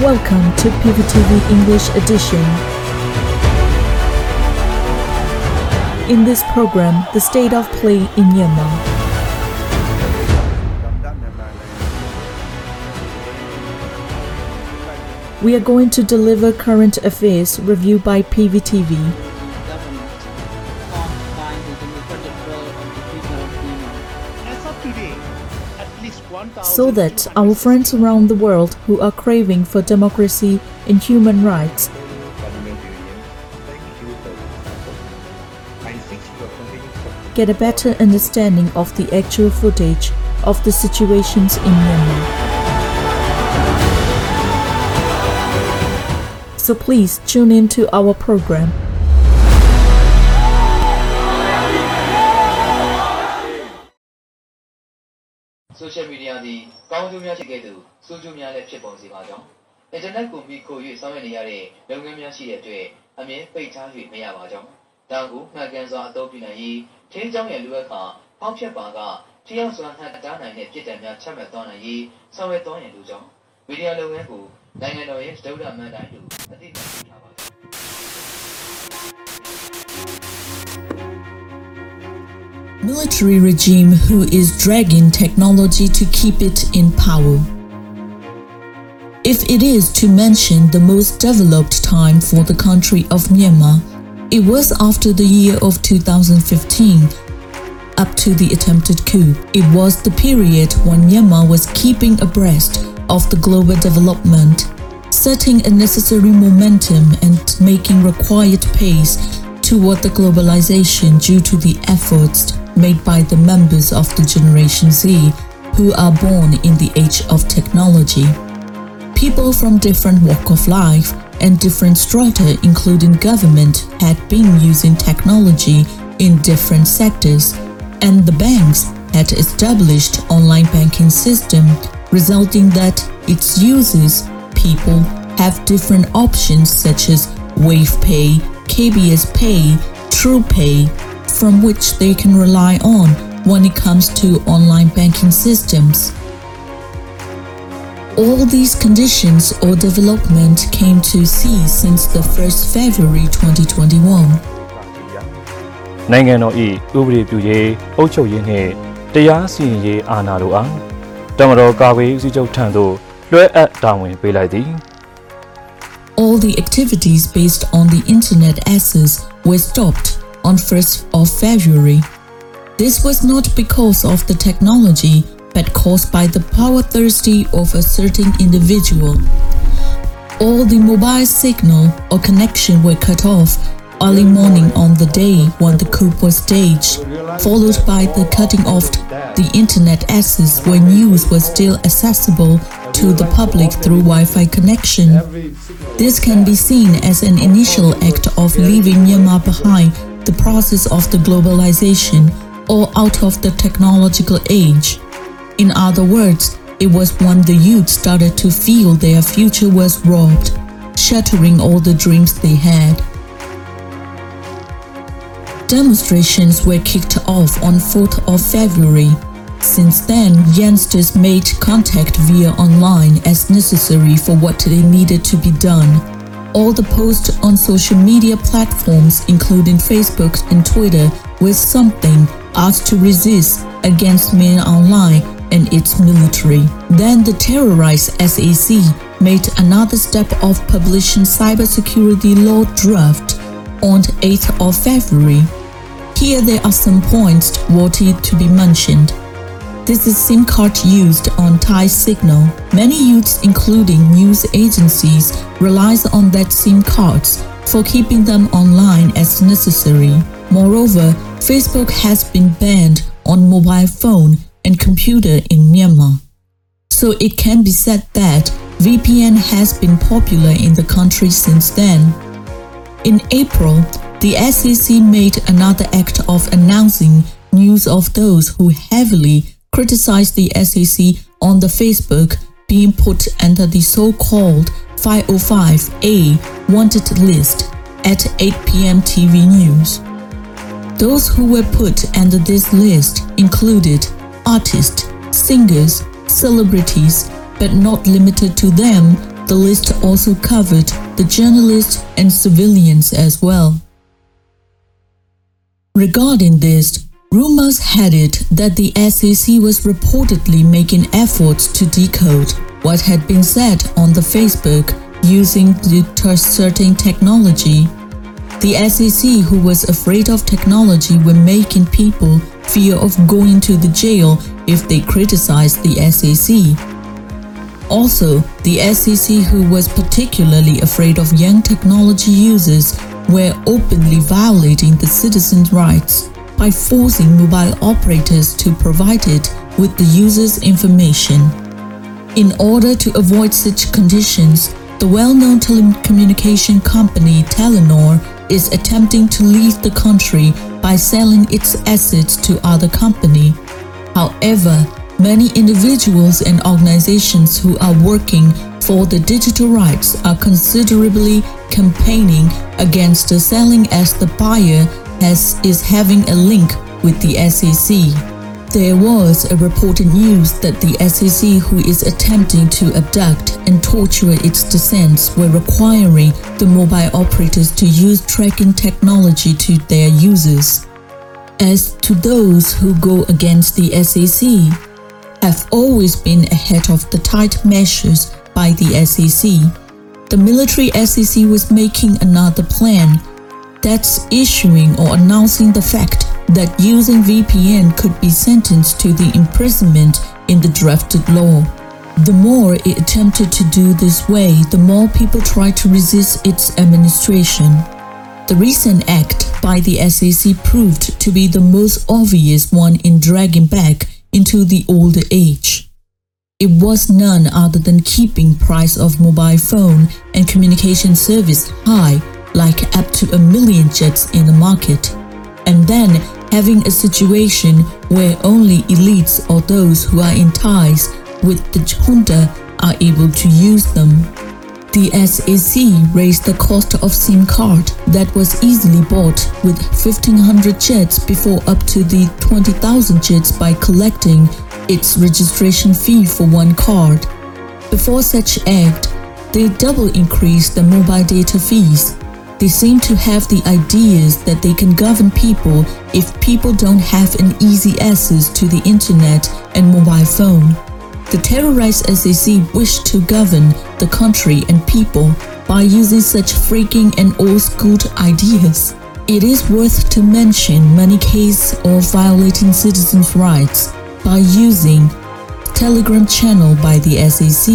Welcome to PVTV English Edition. In this program, the state of play in Myanmar. We are going to deliver current affairs review by PVTV. So that our friends around the world who are craving for democracy and human rights get a better understanding of the actual footage of the situations in Myanmar. So please tune in to our program. ဆိုရှယ်မီဒီယာသည်ကောင်းကျိုးများရှိခဲ့သူဆိုးကျိုးများလည်းဖြစ်ပေါ်စေပါကြောင်းအင်တာနက်ကိုမိခို၍ဆောင်ရွက်နေရတဲ့လုပ်ငန်းများရှိတဲ့အတွက်အမြင်ပိတ်ထား၍မရပါကြောင်းဒါကိုမှန်ကန်စွာအသုံးပြုနိုင်ရေးထင်းကြောင်းရဲ့လူအခါဖောက်ဖြတ်ပါကထျောက်စွာဟန်တားနိုင်တဲ့ပြည်တံများချမှတ်သွားနိုင်ရေးဆောင်ရွက်သွားရန်လိုကြောင်းမီဒီယာလုပ်ငန်းကိုနိုင်ငံတော်ရဲ့ဒုတိယမန်တိုင်းလိုအသိဉာဏ်ပြုထားပါ Military regime who is dragging technology to keep it in power. If it is to mention the most developed time for the country of Myanmar, it was after the year of 2015 up to the attempted coup. It was the period when Myanmar was keeping abreast of the global development, setting a necessary momentum and making required pace toward the globalization due to the efforts made by the members of the Generation Z who are born in the age of technology. People from different walk of life and different strata including government had been using technology in different sectors and the banks had established online banking system resulting that its users people have different options such as Wave Pay, KBZ Pay, True Pay from which they can rely on when it comes to online banking systems. All these conditions or development came to cease since the 1st February 2021. နိုင်ငံတော်၏ဥပဒေပြုရေးအုပ်ချုပ်ရေးနှင့်တရားစီရင်ရေးအာဏာတို့အားတမတော်ကာကွယ်ရေးဦးစီးချုပ်ထံသို့လွှဲအပ်တာဝန်ပေးလိုက်သည် All the activities based on the internet access were stopped on 1st of February. This was not because of the technology but caused by the power thirsty of a certain individual. All the mobile signal or connection were cut off early morning on the day when the coup was staged, followed by the cutting off the internet access when news was still accessible to the public through Wi-Fi connection. This can be seen as an initial act of leaving Myanmar behind the process of the globalization or out of the technological age. In other words, it was when the youth started to feel their future was robbed, shattering all the dreams they had. Demonstrations were kicked off on 4th of February. Since then, youngsters made contact via online as necessary for what they needed to be done. All the posts on social media platforms, including Facebook and Twitter, were something asked to resist against Min Aung Hlaing and its military. Then the terrorized SAC made another step of publishing cybersecurity law draft on 8th of February. Here there are some points worthy to be mentioned. This is SIM card used on Thai Signal. Many youths, including news agencies, relies on that SIM cards for keeping them online as necessary. Moreover, Facebook has been banned on mobile phone and computer in Myanmar. So it can be said that VPN has been popular in the country since then. In April, the SEC made another act of announcing news of those who heavily criticized the SEC on the Facebook being put under the so-called 505A wanted list at 8 p.m. TV news. Those who were put under this list included artists, singers, celebrities, but not limited to them, The list also covered the journalists and civilians as well. Regarding this, rumors had it that the SEC was reportedly making efforts to decode what had been said on the Facebook using the certain technology. The SEC, who was afraid of technology, were making people fear of going to the jail if they criticized the SEC. Also, the SEC, who was particularly afraid of young technology users, were openly violating the citizens' rights by forcing mobile operators to provide it with the user's information. In order to avoid such conditions, the well-known telecommunication company Telenor is attempting to leave the country by selling its assets to other company. However, many individuals and organizations who are working for the digital rights are considerably campaigning against the selling as the buyer has is having a link with the SEC. There was a reported news that the SEC, who is attempting to abduct and torture its descendants, were requiring the mobile operators to use tracking technology to their users. As to those who go against the SEC, have always been ahead of the tight measures by the SEC. The military SEC was making another plan that's issuing or announcing the fact that using VPN could be sentenced to the imprisonment in the drafted law. The more it attempted to do this way, the more people tried to resist its administration. The recent act by the SEC proved to be the most obvious one in dragging back into the older age. It was none other than keeping price of mobile phone and communication service high like up to a million kyats in the market, and then having a situation where only elites or those who are in ties with the junta are able to use them. The SEC raised the cost of SIM card that was easily bought with 1500 kyats before up to the 20,000 kyats by collecting its registration fee for one card. Before such act, they double increased the mobile data fees they seem to have the ideas that they can govern people if people don't have an easy access to the internet and mobile phone. The terrorized SEC wish to govern the country and people by using such freaking and old-school ideas. It is worth to mention many cases of violating citizens' rights by using Telegram channel by the SEC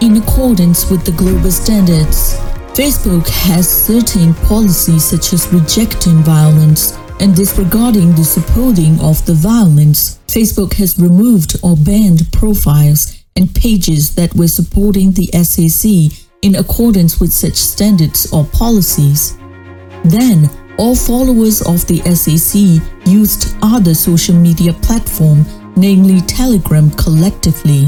in accordance with the global standards. Facebook has certain policies such as rejecting violence and disregarding the supporting of the violence. Facebook has removed or banned profiles and pages that were supporting the SEC in accordance with such standards or policies. Then, all followers of the SEC used other social media platform, namely Telegram collectively.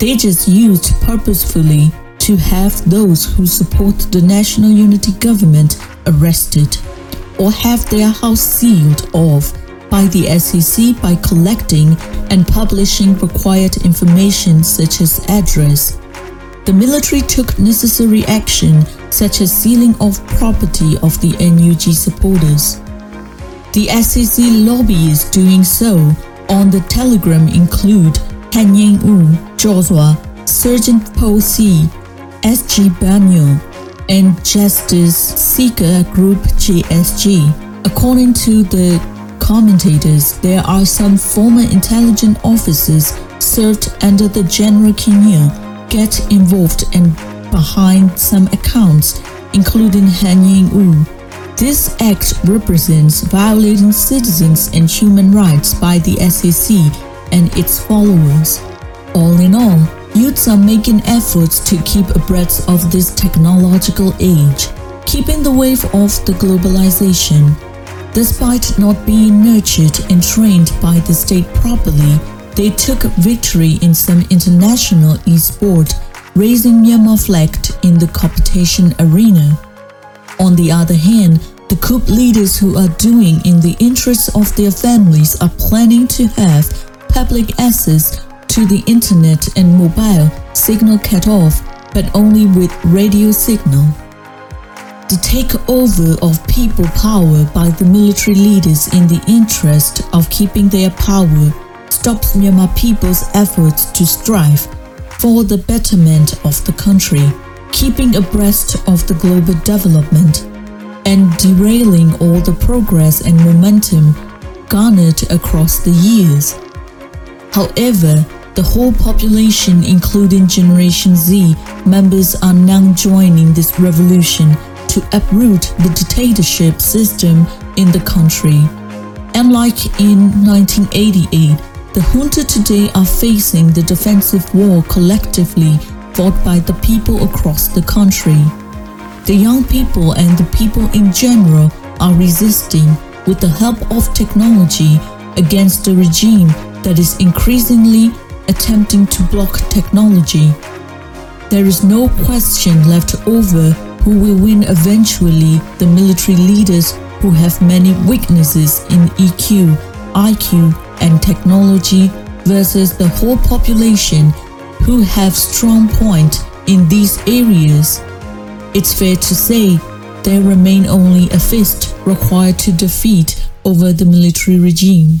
They just used purposefully to have those who support the National Unity Government arrested or have their house sealed off by the SEC by collecting and publishing required information such as address. The military took necessary action such as sealing off property of the NUG supporters. The SEC lobbyists doing so on the telegram include Han Nyein Oo, Joshua, Sergeant Paul C., SG Banyo, and Justice Seeker Group JSG. According to the commentators, there are some former intelligence officers served under the General Kim get involved and behind some accounts, including Han Nyein Oo. This act represents violating citizens and human rights by the SEC and its followers. All in all, Youths are making efforts to keep abreast of this technological age, keeping the wave of the globalization. Despite not being nurtured and trained by the state properly, they took victory in some international e-sport, raising Myanmar flag in the competition arena. On the other hand, the coup leaders who are doing in the interests of their families are planning to have public access to the internet and mobile signal cut off but only with radio signal. The takeover of people power by the military leaders in the interest of keeping their power stops Myanmar people's efforts to strive for the betterment of the country, keeping abreast of the global development, and derailing all the progress and momentum garnered across the years. However, the whole population, including Generation Z members, are now joining this revolution to uproot the dictatorship system in the country. Unlike in 1988, the junta today are facing the defensive war collectively fought by the people across the country. The young people and the people in general are resisting with the help of technology against the regime that is increasingly attempting to block technology. There is no question left over who will win eventually the military leaders who have many weaknesses in EQ, IQ, and technology versus the whole population who have strong point in these areas. It's fair to say there remain only a fist required to defeat over the military regime.